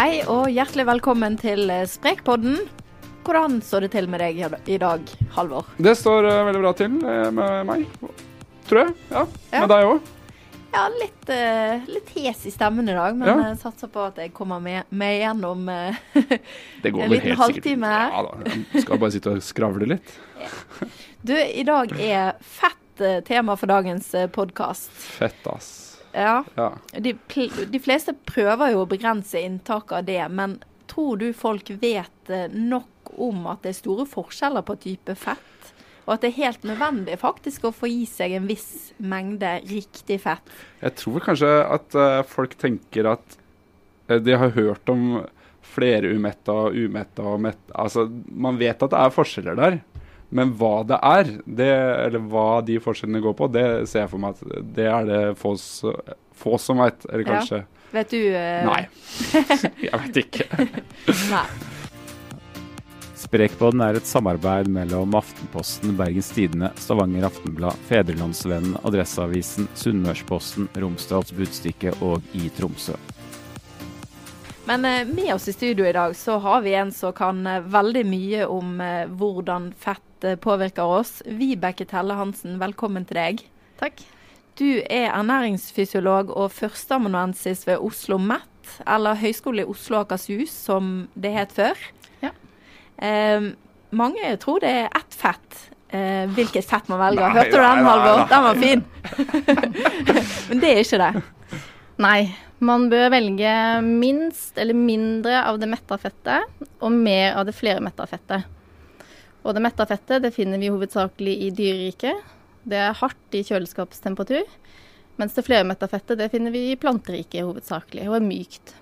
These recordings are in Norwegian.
Hei og hjertelig velkommen til eh, Sprekpodden. Hvordan står det til med deg i dag, Halvor? Det står uh, veldig bra til uh, med meg, tror jeg. Ja, Ja. Med deg òg. Ja, litt, uh, litt hes i stemmen i dag, men Ja. jeg satser på at jeg kommer med, med gjennom Det går En liten helt sikkert. halvtime. Ja da. Jeg skal bare sitte og skravle litt. Du, i dag er fett tema for dagens podkast. Fett, ass. Ja. Ja. De, de fleste prøver jo å begrense inntaket av det, men tror du folk vet eh, nok om at det er store forskjeller på type fett? Og at det er helt nødvendig faktisk å få i seg en viss mengde riktig fett? Jeg tror kanskje at uh, folk tenker at uh, de har hørt om flerumetta og umetta og metta Altså, man vet at det er forskjeller der. Men hva det er, det, eller hva de forskjellene går på, det ser jeg for meg at det er det få, få som veit. Eller Ja. kanskje Vet du uh... Nei. Jeg vet ikke. nei. Sprekpodden er et samarbeid mellom Aftenposten, Bergens Tidende, Stavanger Aftenblad, Fedrelandsvennen, Adresseavisen, Sunnmørsposten, Romsdals Budstikke og i Tromsø. Men eh, med oss i studio i dag så har vi en som kan eh, veldig mye om hvordan fett eh, påvirker oss. Vibeke Telle Hansen, velkommen til deg. Takk. Du er ernæringsfysiolog og førsteamanuensis ved Oslo MET, eller Høgskolen i Oslo og Akershus, som det het før. Ja. Eh, mange tror det er ett fett. Eh, hvilket fett man velger. Nei, Hørte du den, Halvor? Den var fin. Men det er ikke det. Nei, man bør velge minst eller mindre av det metta fettet, og mer av det flermetta fettet. Og det metta fettet det finner vi hovedsakelig i dyreriket. Det er hardt i kjøleskapstemperatur. Mens det flermetta fettet det finner vi i planteriket hovedsakelig, og er mykt.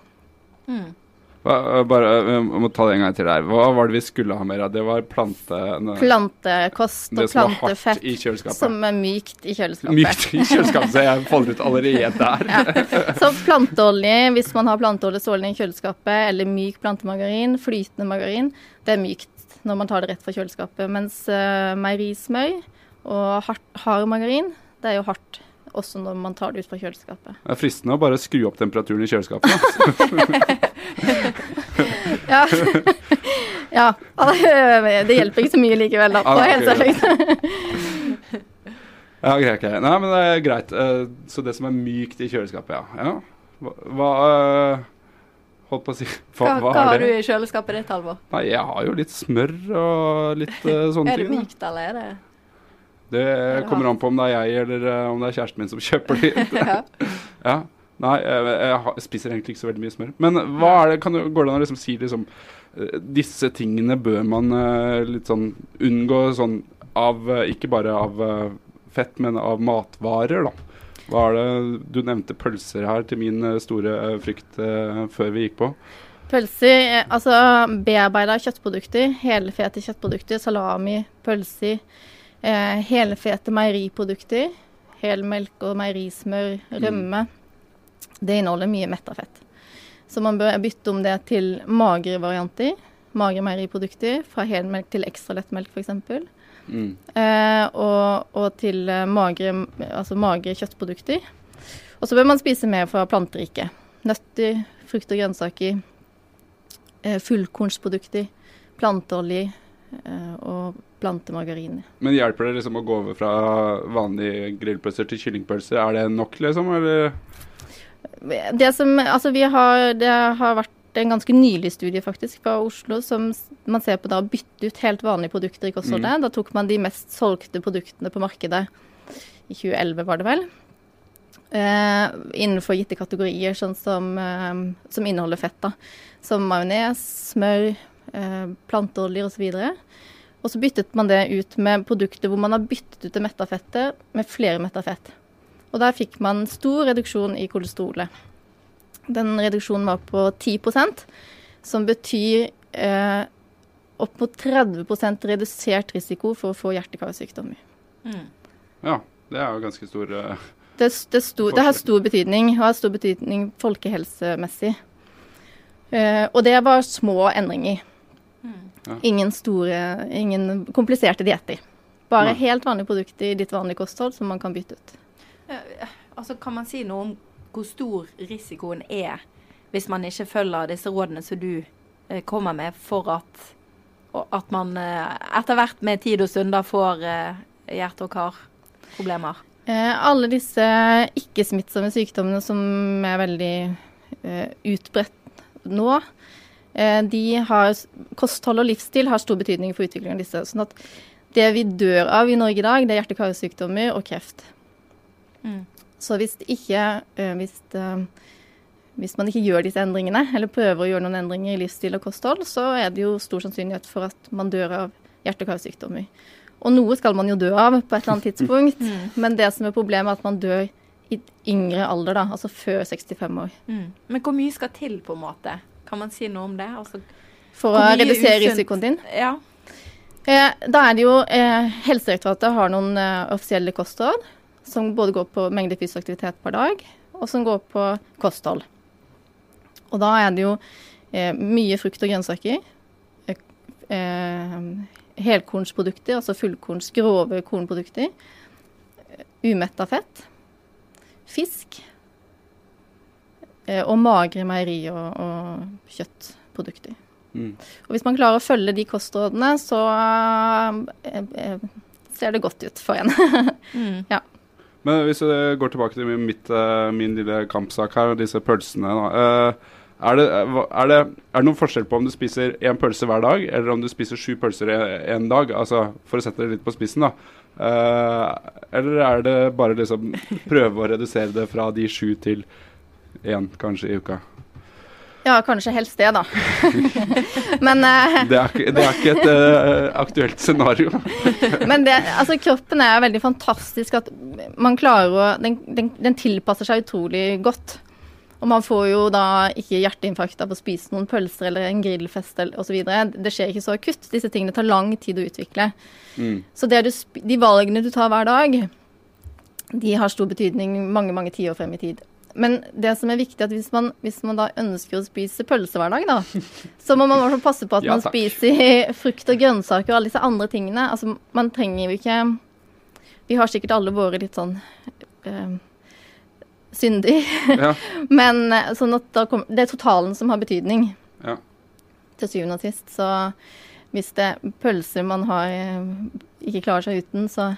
Mm. Hva, eh, bare, Jeg må ta det en gang til her. Hva var det vi skulle ha mer av? Det var plante... Plantekost og plantefett som er mykt i kjøleskapet. Mykt i kjøleskapet, så jeg faller ut allerede der. Så planteolje, hvis man har planteolje stående i kjøleskapet, eller myk plantemargarin, flytende margarin, det er mykt når man tar det rett fra kjøleskapet. Mens uh, meierismør og hard, hard margarin, det er jo hardt også når man tar det ut fra kjøleskapet. Det er fristende å bare skru opp temperaturen i kjøleskapet. Ja. ja. Det hjelper ikke så mye likevel, da. Ah, okay, Ja, okay, okay. Nei, men det er greit. Eh, Så det som er mykt i kjøleskapet, ja. ja. Hva, hva eh, Holdt på å si Hva, Hva, hva har du i kjøleskapet ditt, Halvor? Nei, jeg har jo litt smør og litt uh, sånne Er det mykt, eller er det Det det kommer an på om det er jeg eller uh, om det er kjæresten min som kjøper det. ja. Ja. Nei, jeg, jeg, jeg spiser egentlig ikke så veldig mye smør. Men hva er det, kan du, går det an å liksom si liksom eh, Disse tingene bør man uh, litt sånn unngå sånn av eh, Ikke bare av eh, fett, men av matvarer, da. Hva er det Du nevnte pølser her til min eh, store eh, frykt eh, før vi gikk på. Pølser, altså bearbeida kjøttprodukter, helfete kjøttprodukter, salami, pølser, eh, helfete meieriprodukter, helmelk og meierismør, rømme. Det inneholder mye metta fett. Så man bør bytte om det til magre varianter. Magre meieriprodukter, fra helmelk til ekstra lettmelk f.eks. Mm. Eh, og, og til eh, magre, altså magre kjøttprodukter. Og så bør man spise mer fra planteriket. Nøtter, frukt og grønnsaker, eh, fullkornsprodukter, planteolje eh, og plantemargarin. Men hjelper det liksom å gå over fra vanlige grillpølser til kyllingpølser? Er det nok, liksom? Eller? Det som, altså vi har, det har vært en ganske nylig studie faktisk fra Oslo som man ser på da å bytte ut helt vanlige produkter i kostholdet. Da tok man de mest solgte produktene på markedet. I 2011 var det vel. Eh, innenfor gitte kategorier, sånn som, eh, som inneholder fett. da. Som majones, smør, eh, planteoljer osv. Og så byttet man det ut med produkter hvor man har byttet ut det metta fettet med flere metta fett. Og der fikk man stor reduksjon i kolesterolet. Den reduksjonen var på 10% som betyr eh, opp mot 30% redusert risiko for å få hjerte-karsykdommer. Mm. Ja, det er jo ganske stor eh, Det, det, sto, det har stor betydning, og har stor betydning folkehelsemessig. Eh, og det var små endringer. Ja. Ingen store, ingen kompliserte dietter. Bare Nei. helt vanlige produkter i ditt vanlige kosthold som man kan bytte ut. Eh, Altså, kan man si noe om hvor stor risikoen er hvis man ikke følger disse rådene som du eh, kommer med, for at, at man eh, etter hvert med tid og stunder får eh, hjerte- og karproblemer? Alle disse ikke-smittsomme sykdommene som er veldig utbredt nå, de har kosthold og livsstil har stor betydning for utviklingen av disse. sånn at det vi dør av i Norge i dag, det er hjerte-karsykdommer og kreft. Mm. Så hvis, ikke, hvis, hvis man ikke gjør disse endringene, eller prøver å gjøre noen endringer i livsstil og kosthold, så er det jo stor sannsynlighet for at man dør av hjerte- og karsykdommer. Og noe skal man jo dø av på et eller annet tidspunkt, men det som er problemet, er at man dør i yngre alder, da, altså før 65 år. Mm. Men hvor mye skal til, på en måte? Kan man si noe om det? Altså, For å redusere risikoen din. ja. Eh, da er det jo eh, Helsedirektoratet har noen eh, offisielle kostråd som både går på mengde fysisk aktivitet per dag, og som går på kosthold. Og da er det jo eh, mye frukt og grønnsaker. Eh, eh, helkornsprodukter, altså fullkorns, grove kornprodukter. eh, Umetta fett. Fisk. Eh, og magre meieri- og, og kjøttprodukter. Mm. Og hvis man klarer å følge de kostrådene, så eh, eh, ser det godt ut for en. Mm. Men hvis jeg går tilbake til mitt, eh, min lille kampsak her, disse pølsene. Da. eh, er, det, eh, er, det, er det noen forskjell på om du spiser én pølse hver dag, eller om du spiser sju pølser en dag? Altså, for å sette det litt på spissen, da. Eller er det bare liksom prøve å redusere det fra de sju til én, kanskje, i uka? Ja, kanskje helst det, da. men, eh, Det er, det er ikke et eh, aktuelt scenario. men det, altså, kroppen er veldig fantastisk at man klarer å den, den, den tilpasser seg utrolig godt. Og man får jo da ikke hjerteinfarkt av å spise noen pølser eller en grillfest osv. Det skjer ikke så akutt. Disse tingene tar lang tid å utvikle. Mm. Så det du, de valgene du tar hver dag, de har stor betydning mange mange tiår frem i tid. Men det som er viktig, at hvis man, hvis man da ønsker å spise pølse hver dag, da, så må man passe på at Ja, man spiser frukt og grønnsaker og alle disse andre tingene. Altså, man trenger jo ikke Vi har sikkert alle våre litt sånn øh, syndig. Ja. Men eh, sånn at da kom, det er totalen som har betydning Ja. til syvende og sist. Så hvis det er pølser man har, eh, ikke klarer seg uten, så,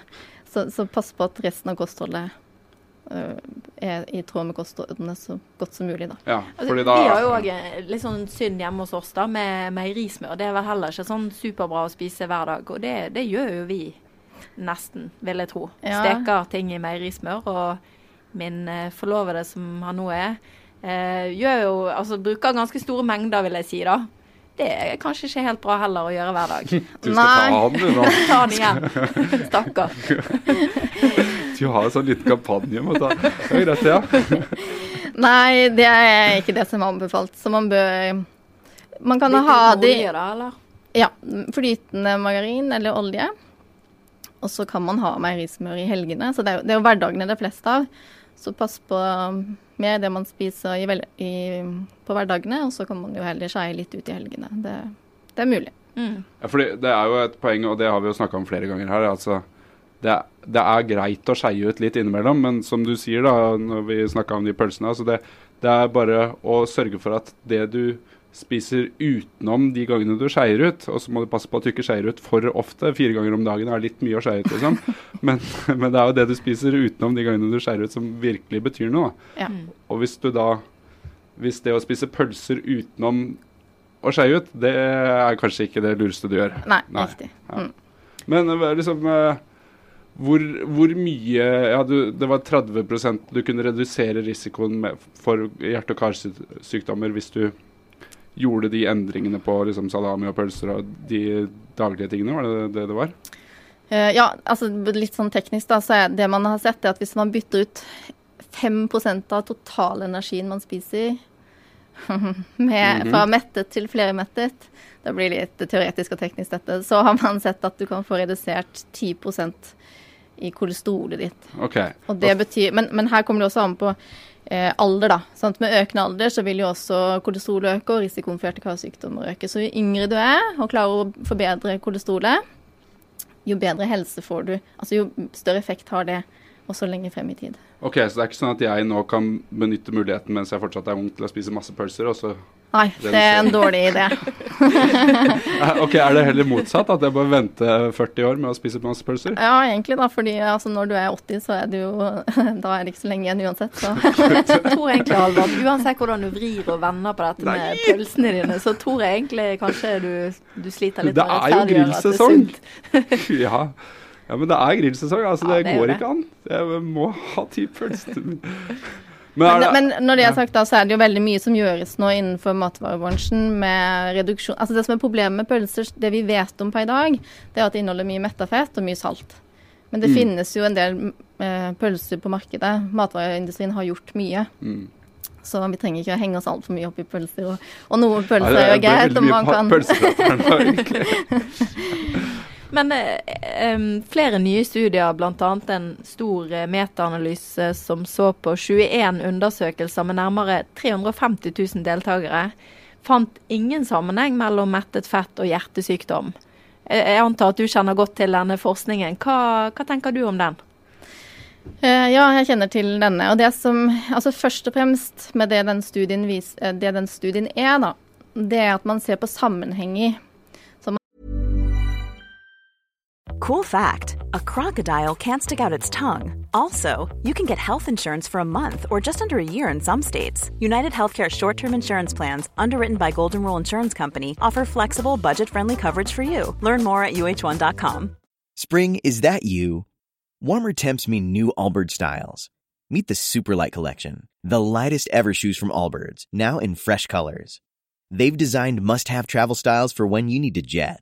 så, så pass på at resten av kostholdet er i tråd med kostrådene så godt som mulig, da. ja Altså, fordi da Vi har jo òg litt sånn synd hjemme hos oss da, med meierismør. Det er vel heller ikke sånn superbra å spise hver dag. Og det, det gjør jo vi nesten, vil jeg tro. Ja. Steker ting i meierismør. Og min eh, forlovede, som han nå er, eh, gjør jo Altså bruker ganske store mengder, vil jeg si, da. Det er kanskje ikke helt bra heller å gjøre hver dag. Du skal ta han, du da. Ta den igjen. Stakkar. Du ha en sånn liten kampanje mot det. Det er greit, ja. Nei, det er ikke det som er anbefalt. Så man bør Man kan Litt ha det olje, da, eller? Ja, flytende margarin eller olje. Og så kan man ha meierismør i helgene. Så det er, jo, det er jo hverdagene det er flest av. Så pass på med det man spiser i, vel- i, på hverdagene, og så kan man jo heller skeie litt ut i helgene. Det, det er mulig. Mm. Ja, fordi det er jo et poeng, og det har vi jo snakka om flere ganger her. altså det, det er greit å skeie ut litt innimellom, men som du sier da, når vi snakka om de pølsene altså det, det er bare å sørge for at det du spiser utenom de gangene du skeier ut, og så må du passe på at du ikke skeier ut for ofte. Fire ganger om dagen er litt mye å skeie ut, liksom. Men, men det er jo det du spiser utenom de gangene du skeier ut, som virkelig betyr noe. Ja. Og hvis du da Hvis det å spise pølser utenom å skeie ut, det er kanskje ikke det lureste du gjør. Nei, Nei. riktig. Ja. Mm. Men eh, liksom eh, hvor, hvor mye ja, du, Det var 30% du kunne redusere risikoen med, for hjerte- og karsykdommer hvis du gjorde de endringene på liksom, salami og pølser og de daglige tingene? Var det det det var? Uh, ja, altså litt sånn teknisk, da, så er det man har sett, er at hvis man bytter ut 5% av totalenergien man spiser med, Mhm. fra mettet til flermettet, det blir litt teoretisk og teknisk dette, så har man sett at du kan få redusert 10% i kolesterolet ditt. OK. Og det betyr, men, men her kommer det også an på eh, alder, da. Sant? Med økende alder så vil jo også kolesterolet øke, og risikoen for hjerte-karsykdommer øke. Så jo yngre du er og klarer å forbedre kolesterolet, jo bedre helse får du. Altså jo større effekt har det også lenger frem i tid. Ok, Så det er ikke sånn at jeg nå kan benytte muligheten mens jeg fortsatt er ung til å spise masse pølser, og så Nei, det er en dårlig idé. Ok, Er det heller motsatt? At jeg bare venter 40 år med å spise masse pølser? Ja, egentlig da, fordi altså, når du er 80, så er det jo Da er det ikke så lenge igjen uansett, så Jeg tror egentlig, Alvar, uansett hvordan du vrir og vender på dette med pølsene dine, så tror jeg egentlig kanskje du, du sliter litt Det med å er jo rettferdiggjøre at det er grillsesong. sunt. ja. Ja, men det er grillsesong. Altså, Ja, det, det går ikke an. Jeg må ha ti pølser. Men Men, men når det er sagt, da, så er det jo veldig mye som gjøres nå innenfor matvarebransjen med reduksjon Altså Det som er problemet med pølser, det vi vet om per i dag, det er at det inneholder mye metta fett og mye salt. Men det Mm. finnes jo en del eh, pølser på markedet. Matvareindustrien har gjort mye. Mm. Så vi trenger ikke å henge oss altfor mye opp i pølser. Og, og noen Ja, pølser det er greit, om man kan Men eh, flere nye studier, bl.a. en stor eh, metaanalyse som så på 21 undersøkelser med nærmere 350 000 deltakere, fant ingen sammenheng mellom mettet fett og hjertesykdom. Jeg antar at du kjenner godt til denne forskningen. Hva, hva tenker du om den? Eh, Ja, jeg kjenner til denne. Og det som Altså først og fremst med det den studien, vis, eh, det den studien er, da, det er at man ser på sammenhenger. Cool fact a crocodile can't stick out its tongue. Also, you can get health insurance for a month or just under a year in some states. United Healthcare short term insurance plans, underwritten by Golden Rule Insurance Company, offer flexible, budget friendly coverage for you. Learn more at uh1.com. Spring, is that you? Warmer temps mean new Allbirds styles. Meet the Superlight Collection, the lightest ever shoes from Allbirds, now in fresh colors. They've designed must have travel styles for when you need to jet.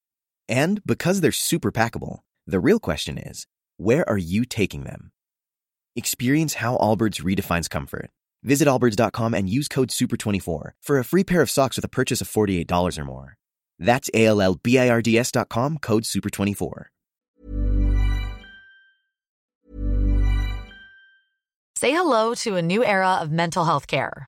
And because they're super packable, the real question is where are you taking them? Experience how Allbirds redefines comfort. Visit allbirds.com and use code SUPER24 for a free pair of socks with a purchase of $48 or more. That's A L L B I R D S.com code SUPER24. Say hello to a new era of mental health care.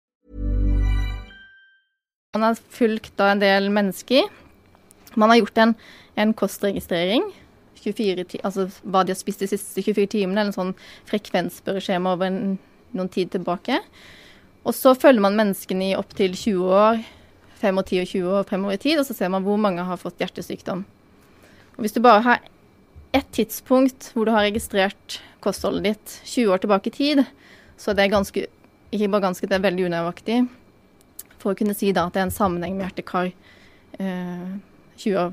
Man har fulgt da en del mennesker. Man har gjort en, en kostregistrering. 24 ti altså hva de har spist de siste 24 timene, eller en sånn frekvensspørreskjema over en, noen tid tilbake. Og så følger man menneskene i opptil 20 år, 5 og 10 og 20 år fremover i tid, og så ser man hvor mange har fått hjertesykdom. Og hvis du bare har ett tidspunkt hvor du har registrert kostholdet ditt 20 år tilbake i tid, så det er ganske Ikke bare ganske, det er veldig unøyaktig for å kunne si da at det er en sammenheng med hjerte-kar eh, 20 år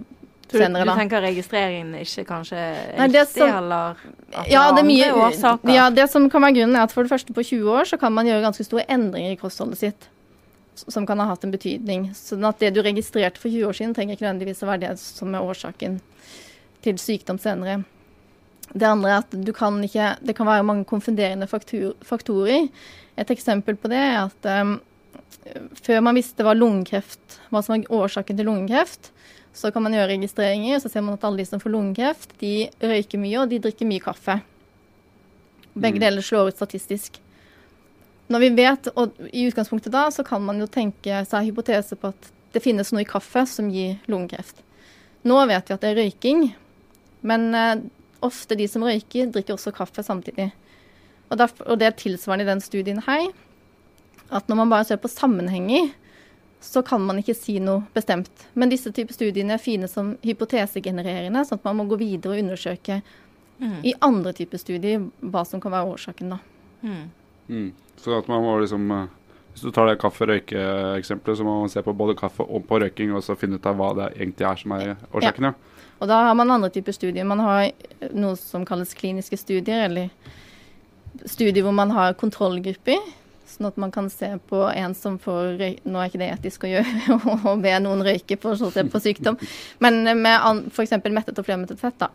du, senere. du tenker registreringen ikke kanskje Nei, det riktig, som- eller at Ja, det er mye andre årsaker? Ja, det som kan være grunnen er at for det første på 20 år så kan man gjøre ganske store endringer i kostholdet sitt. som kan ha hatt en betydning. Sånn at det du registrerte for 20 år siden, trenger ikke nødvendigvis å være det som er årsaken til sykdom senere. Det andre er at du kan ikke, det kan være mange konfunderende faktor, faktorer. Et eksempel på det er at um, før man visste hva lungekreft, hva som var årsaken til lungekreft, så kan man gjøre registreringer, og så ser man at alle de som får lungekreft, de røyker mye, og de drikker mye kaffe. Begge deler slår ut statistisk. Når vi vet, og i utgangspunktet da, så kan man jo tenke seg hypotese på at det finnes noe i kaffe som gir lungekreft. Nå vet vi at det er røyking, men eh, ofte de som røyker, drikker også kaffe samtidig. Og, derfor, og det er tilsvarende i den studien her, at når man bare ser på sammenhenger, så kan man ikke si noe bestemt. Men disse typer studiene er fine som hypotesegenererende, sånn at man må gå videre og undersøke Mm. i andre typer studier hva som kan være årsaken, da. Mm. Mm. Så at man må liksom eh, Hvis du tar det kaffe-røyke-eksempelet, så må man se på både kaffe og på røyking, og så finne ut av hva det egentlig er som er årsaken, ja. Og da har man andre typer studier. Man har noe som kalles kliniske studier, eller studier hvor man har kontrollgrupper. Sånn at man kan se på en som får røy... Nå er ikke det etisk å gjøre å be noen røyke for å se på sykdom, men med f.eks. mettet og flermettet fett. da.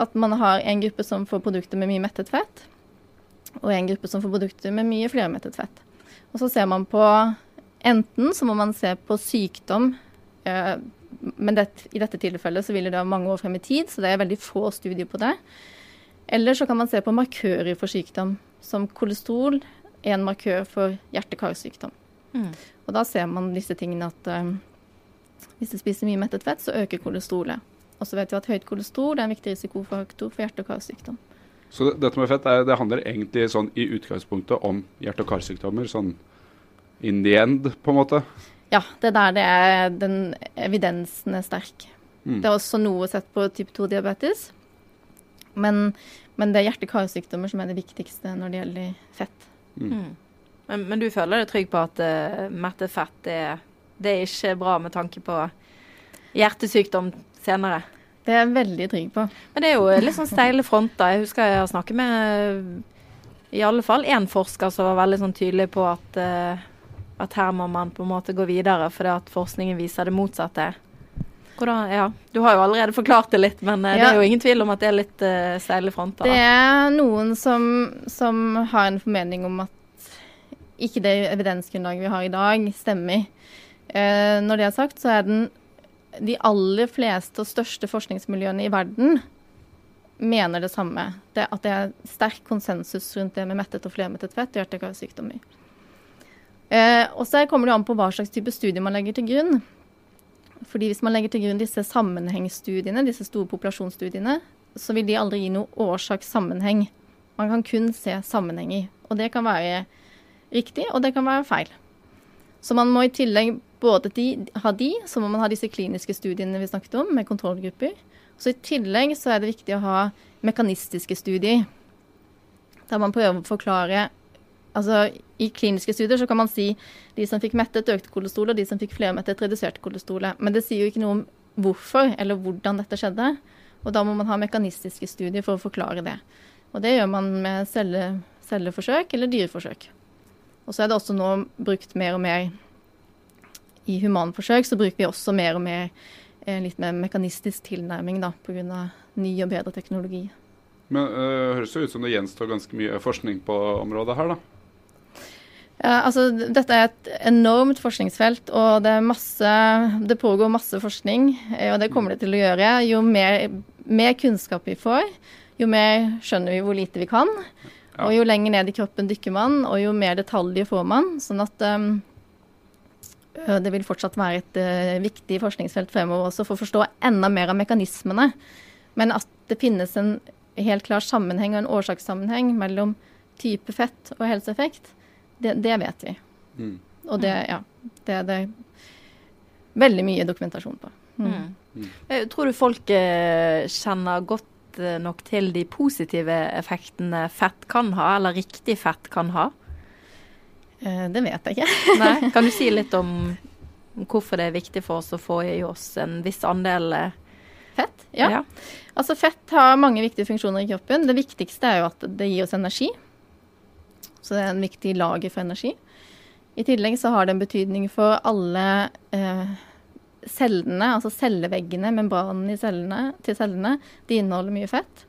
At man har en gruppe som får produkter med mye mettet fett, og en gruppe som får produkter med mye flermettet fett. Og så ser man på Enten så må man se på sykdom, eh, men det, i dette tilfellet så vil det ha mange år frem i tid, så det er veldig få studier på det. Eller så kan man se på markører for sykdom, som kolesterol er en markør for hjerte-karsykdom. Mm. Og da ser man disse tingene at eh, hvis du spiser mye mettet fett, så øker kolesterolet. Og så vet vi at høyt kolesterol er en viktig risikofaktor for hjerte- og karsykdom. Så dette med fett er, det handler egentlig sånn i utgangspunktet om hjerte- og karsykdommer, sånn in the end, på en måte. Ja, det er der det er den evidensen er sterk. Mm. Det er også noe sett på type 2-diabetes. Men, men det er hjerte-karsykdommer som er det viktigste når det gjelder fett. Mm. Men, men, du føler deg trygg på at uh, mettet fett det, det er ikke bra med tanke på hjertesykdom senere? Det er jeg veldig trygg på. Men det er jo litt sånn steile fronter. Jeg husker jeg har snakket med i alle fall én forsker som var veldig sånn tydelig på at, uh, at her må man på en måte gå videre, fordi at forskningen viser det motsatte. Hvordan, ja. Du har jo allerede forklart det litt, men uh, ja. det er jo ingen tvil om at det er litt uh, steile fronter. Det er noen som, som, har en formening om at ikke det evidensgrunnlaget vi har i dag, stemmer. når det er sagt, så er den de aller fleste og største forskningsmiljøene i verden mener det samme. Det, at det er sterk konsensus rundt det med mettet og flermettet fett og hjerte-karsykdommer. Eh, og så kommer det an på hva slags type studie man legger til grunn. Fordi Hvis man legger til grunn disse sammenhengsstudiene, disse store populasjonsstudiene, så vil de aldri gi noe årsakssammenheng. Man kan kun se sammenhenger. Og det kan være riktig, og det kan være feil. Så man må i tillegg både de, ha de, så må man ha disse kliniske studiene vi snakket om, med kontrollgrupper. Så i tillegg så er det viktig å ha mekanistiske studier. Der man prøver å forklare Altså i kliniske studier så kan man si de som fikk mettet, økte kolesterol, og de som fikk flermettet, reduserte kolesterolet. Men det sier jo ikke noe om hvorfor eller hvordan dette skjedde. Og da må man ha mekanistiske studier for å forklare det. Og det gjør man med celle, celleforsøk eller dyreforsøk. Og så er det også nå brukt mer og mer i humanforsøk, så bruker vi også mer og mer eh, litt mer mekanistisk tilnærming da, pga. ny og bedre teknologi. Men det øh, høres jo ut som det gjenstår ganske mye forskning på området her, da? Ja, altså, dette er et enormt forskningsfelt, og det, masse, det, pågår masse forskning. Og det kommer det til å gjøre. Jo mer, mer, kunnskap vi får, jo mer skjønner vi hvor lite vi kan. Ja. Og jo lenger ned i kroppen dykker man, og jo mer detaljer får man. Sånn at um, det vil fortsatt være et uh, viktig forskningsfelt fremover også for å forstå enda mer av mekanismene. Men at det finnes en helt klar sammenheng og en årsakssammenheng mellom type fett og helseeffekt, det, det vet vi. Mm. Og det, ja, det er det veldig mye dokumentasjon på. Mm. Mm. Tror du folk eh, kjenner godt eh, nok til de positive effektene fett kan ha, eller riktig fett kan ha? Eh, det vet jeg ikke. Nei. Kan du si litt om hvorfor det er viktig for oss å få i oss en viss andel fett? Ja. ja. Altså fett har mange viktige funksjoner i kroppen. Det viktigste er jo at det gir oss energi. Så det er en viktig lager for energi. I tillegg så har det en betydning for alle eh, cellene, altså celleveggene, membranen cellene, til cellene. De inneholder mye fett.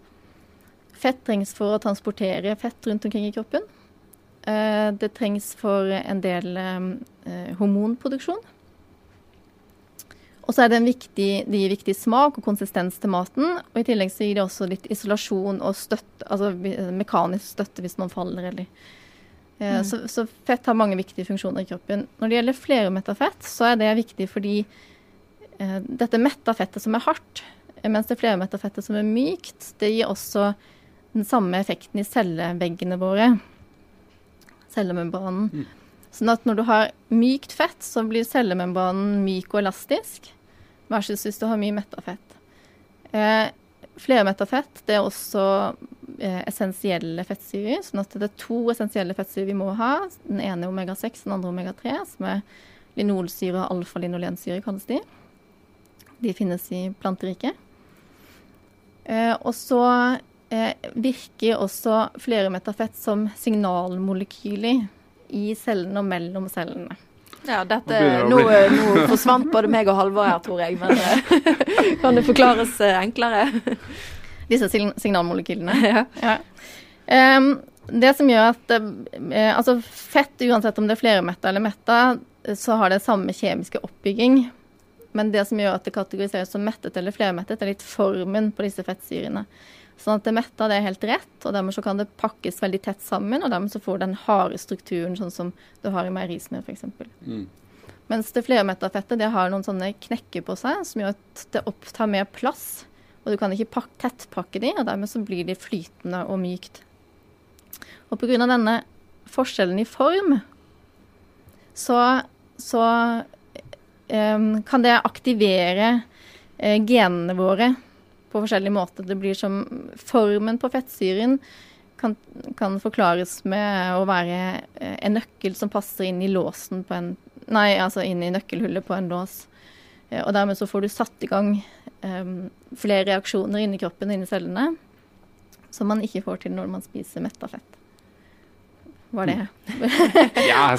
Fett trengs for å transportere fett rundt omkring i kroppen. Eh, det trengs for en del eh, hormonproduksjon. Og så er det viktig, det gir viktig smak og konsistens til maten. Og i tillegg så gir det også litt isolasjon og støtte, altså mekanisk støtte hvis man faller eller eh, mm. så, så, fett har mange viktige funksjoner i kroppen. Når det gjelder flermetta fett, så er det viktig fordi eh, dette metta fettet som er hardt, mens det flermetta fettet som er mykt, det gir også den samme effekten i celleveggene våre. Cellemembranen. Mm. Sånn at når du har mykt fett, så blir cellemembranen myk og elastisk versus hvis du har mye metta fett. Eh, Flermetta fett det er også eh, essensielle fettsyrer. sånn at det er to essensielle fettsyrer vi må ha. Den ene er omega-6, den andre omega-3, som er linolsyre og alfa-linolensyre, kalles de. De finnes i planteriket. Eh, og så eh, virker også flere fett som signalmolekyler i cellene og mellom cellene. Ja, dette, nå, nå, forsvant både meg og Halvor her, tror jeg. Men eh, kan det forklares eh, enklere? Disse signalmolekylene. Ja. ja. Um, det som gjør at uh, Altså fett, uansett om det er flermetta eller metta, så har det samme kjemiske oppbygging. Men det som gjør at det kategoriseres som mettet eller flermettet, er litt formen på disse fettsyrene. Sånn at det metta det er helt rett, og dermed så kan det pakkes veldig tett sammen. Og dermed så får du den harde strukturen sånn som du har i meierismør f.eks. Mm. Mens det flermetta fettet det har noen sånne knekker på seg som gjør at det opptar mer plass. Og du kan ikke tettpakke de, og dermed så blir de flytende og mykt. Og pga. denne forskjellen i form, så, så um, kan det aktivere uh, genene våre på forskjellige måter. Det blir som Formen på fettsyren kan, kan, forklares med å være eh, en nøkkel som passer inn i låsen på en Nei, altså inn i nøkkelhullet på en lås. Eh, og dermed så får du satt i gang um, flere reaksjoner inni kroppen og inni cellene som man ikke får til når man spiser metta fett. Var det Ja.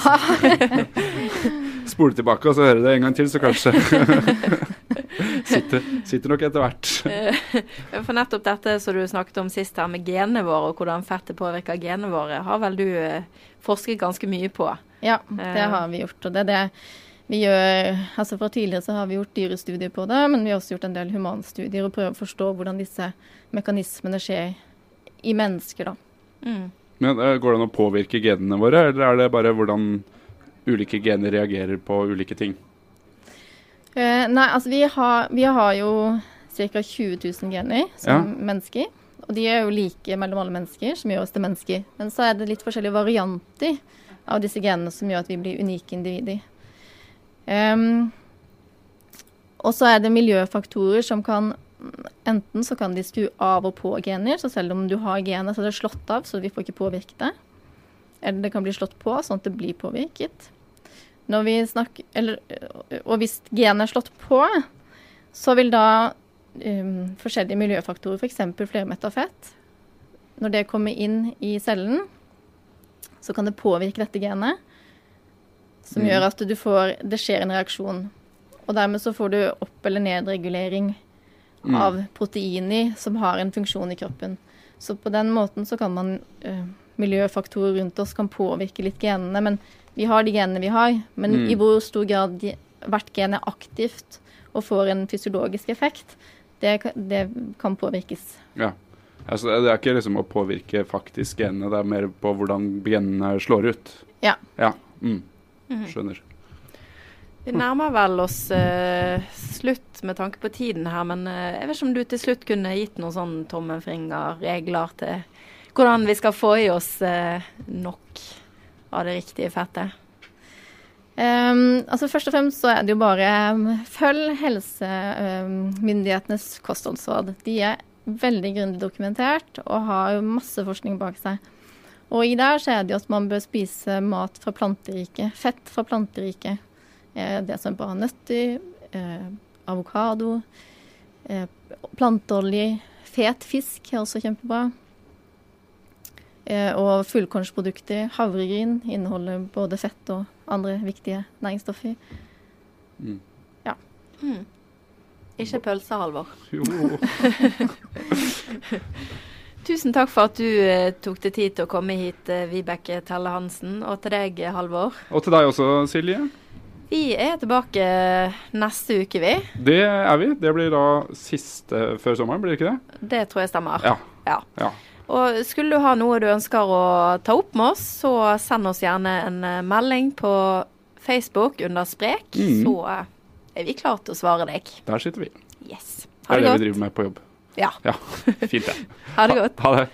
Spole tilbake og så høre det en gang til, så kanskje sitter, sitter, nok etter hvert. For nettopp dette som du snakket om sist her med genene våre, og hvordan fettet påvirker genene våre, har vel du eh, forsket ganske mye på? Ja, det eh. har vi gjort. og det er det vi gjør, altså Fra tidligere så har vi gjort dyrestudier på det, men vi har også gjort en del humanstudier og prøver å forstå hvordan disse mekanismene skjer i mennesker. da. Mm. Men eh, Går det an å påvirke genene våre, eller er det bare hvordan ulike gener reagerer på ulike ting? Uh, nei, altså vi har, vi har jo ca. 20 000 gener som ja. mennesker. Og de er jo like mellom alle mennesker, som gjør oss til mennesker. Men så er det litt forskjellige varianter av disse genene som gjør at vi blir unike individer. Um, og så er det miljøfaktorer som kan Enten så kan de skru av og på gener, så selv om du har genet, så er det slått av, så vi får ikke påvirke det. Eller det kan bli slått på, sånn at det blir påvirket. Snakker, eller, og hvis genet er slått på, så vil da um, forskjellige miljøfaktorer, f.eks. flermetta fett, når det kommer inn i cellen, så kan det påvirke dette genet, som mm. gjør at du får Det skjer en reaksjon. Og dermed så får du opp- eller nedregulering mm. av proteiner som har en funksjon i kroppen. Så på den måten så kan man uh, Miljøfaktorer rundt oss kan påvirke litt genene, men vi har de genene vi har, men mm. i hvor stor grad de, hvert gen er aktivt og får en fysiologisk effekt, det, det kan påvirkes. Ja. Altså, det er ikke liksom å påvirke faktisk genene, det er mer på hvordan genene slår ut? Ja. ja. Mm. Mhm. Skjønner. Vi nærmer vel oss uh, slutt med tanke på tiden her, men uh, jeg vet ikke om du til slutt kunne gitt noen sånn tommelfingerregler til hvordan vi skal få i oss uh, nok av det riktige fettet? Um, altså Først og fremst så er det jo bare um, følg helsemyndighetenes um, kostholdsråd. De er veldig grundig dokumentert og har jo masse forskning bak seg. Og i der så er det jo at man bør spise mat fra planteriket. Fett fra planteriket. Eh, det som er bra nøtter, eh, avokado, eh, planteolje, fet fisk er også kjempebra. Eh, og fullkornsprodukter, havregryn, inneholder både fett og andre viktige næringsstoffer i. Mm. Ikke pølse, Halvor. Jo. Tusen takk for at du eh, tok deg tid til å komme hit, eh, Vibeke Telle Hansen. Og til deg, Halvor. Og til deg også, Silje. Vi er tilbake neste uke, vi. Det er vi. Det blir da siste før sommeren, blir det ikke det? Det tror jeg stemmer. Ja. Ja. ja. Og skulle du ha noe du ønsker å ta opp med oss, så send oss gjerne en eh, melding på Facebook under Sprek. Mm. Så eh, er vi klare til å svare deg. Der sitter vi. Yes. Ha Det det er det det vi driver med på jobb. Ja. Ja, fint det. Ha det godt. Ha det.